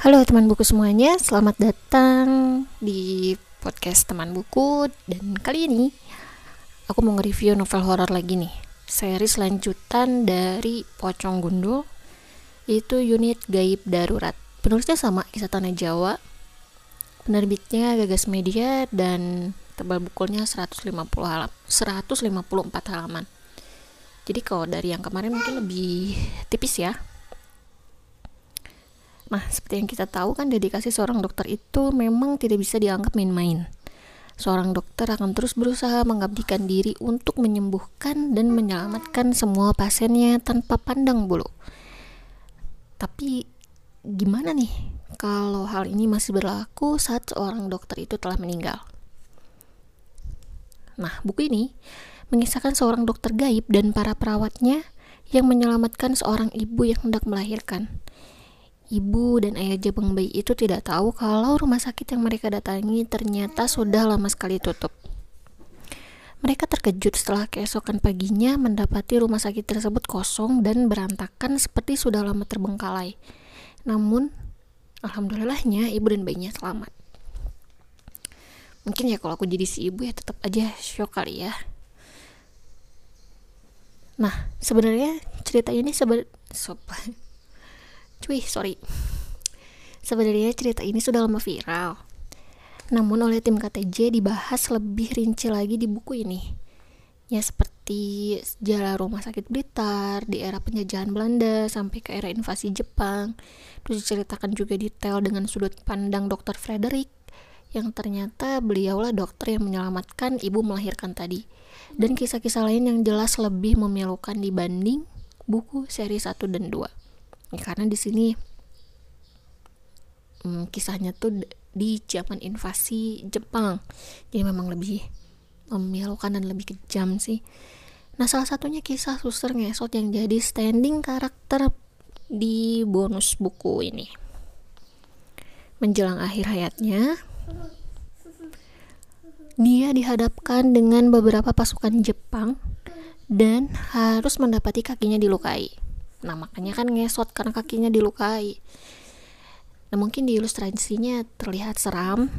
Halo teman buku semuanya, selamat datang di podcast teman buku. Dan kali ini aku mau nge-review novel horor lagi nih. Series lanjutan dari Pocong Gundul. Itu unit gaib darurat. Penulisnya sama, kisah tanah Jawa. Penerbitnya Gagas Media dan tebal bukulnya 150 halaman 154 halaman. Jadi kalau dari yang kemarin mungkin lebih tipis ya Nah, seperti yang kita tahu kan dedikasi seorang dokter itu memang tidak bisa dianggap main-main. Seorang dokter akan terus berusaha mengabdikan diri untuk menyembuhkan dan menyelamatkan semua pasiennya tanpa pandang bulu. Tapi gimana nih kalau hal ini masih berlaku saat seorang dokter itu telah meninggal? Nah, buku ini mengisahkan seorang dokter gaib dan para perawatnya yang menyelamatkan seorang ibu yang hendak melahirkan Ibu dan ayah jabang bayi itu tidak tahu kalau rumah sakit yang mereka datangi ternyata sudah lama sekali tutup. Mereka terkejut setelah keesokan paginya mendapati rumah sakit tersebut kosong dan berantakan seperti sudah lama terbengkalai. Namun, alhamdulillahnya ibu dan bayinya selamat. Mungkin ya kalau aku jadi si ibu ya tetap aja shock kali ya. Nah, sebenarnya cerita ini seben Cuy, sorry. Sebenarnya cerita ini sudah lama viral. Namun oleh tim KTJ dibahas lebih rinci lagi di buku ini. Ya seperti sejarah rumah sakit Blitar di era penjajahan Belanda sampai ke era invasi Jepang. Terus diceritakan juga detail dengan sudut pandang Dr. Frederick yang ternyata beliaulah dokter yang menyelamatkan ibu melahirkan tadi. Dan kisah-kisah lain yang jelas lebih memilukan dibanding buku seri 1 dan 2 ya, karena di sini hmm, kisahnya tuh di zaman invasi Jepang. Jadi memang lebih memilukan dan lebih kejam sih. Nah salah satunya kisah suster ngesot yang jadi standing karakter di bonus buku ini. Menjelang akhir hayatnya dia dihadapkan dengan beberapa pasukan Jepang dan harus mendapati kakinya dilukai nah makanya kan ngesot karena kakinya dilukai. Nah mungkin di ilustrasinya terlihat seram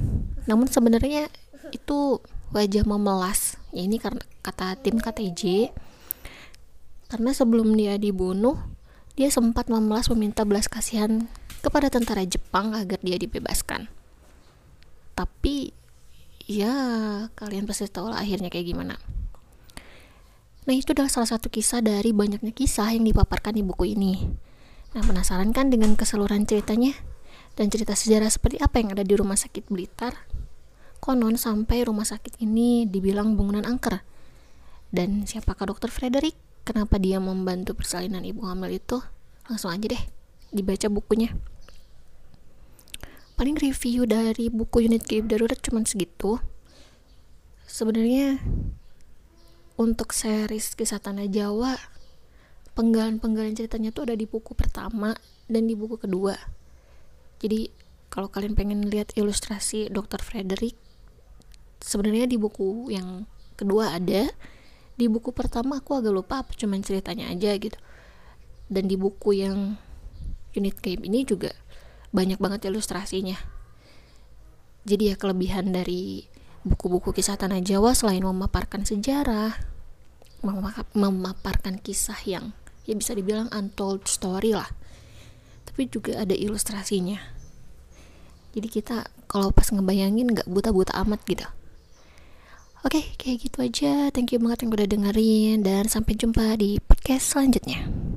namun sebenarnya itu wajah memelas. Ya ini karena kata tim KTJ karena sebelum dia dibunuh dia sempat memelas meminta belas kasihan kepada tentara Jepang agar dia dibebaskan. Tapi ya kalian pasti tahu lah akhirnya kayak gimana Nah, itu adalah salah satu kisah dari banyaknya kisah yang dipaparkan di buku ini. Nah, penasaran kan dengan keseluruhan ceritanya? Dan cerita sejarah seperti apa yang ada di rumah sakit Blitar? Konon sampai rumah sakit ini dibilang bangunan angker. Dan siapakah dokter Frederick? Kenapa dia membantu persalinan ibu hamil itu? Langsung aja deh, dibaca bukunya. Paling review dari buku unit gaib darurat cuma segitu. Sebenarnya untuk series kisah tanah Jawa penggalan-penggalan ceritanya tuh ada di buku pertama dan di buku kedua. Jadi kalau kalian pengen lihat ilustrasi Dr. Frederick sebenarnya di buku yang kedua ada. Di buku pertama aku agak lupa apa cuman ceritanya aja gitu. Dan di buku yang unit game ini juga banyak banget ilustrasinya. Jadi ya kelebihan dari buku-buku kisah tanah Jawa selain memaparkan sejarah memaparkan kisah yang ya bisa dibilang untold story lah. Tapi juga ada ilustrasinya. Jadi kita kalau pas ngebayangin nggak buta-buta amat gitu. Oke kayak gitu aja. Thank you banget yang udah dengerin dan sampai jumpa di podcast selanjutnya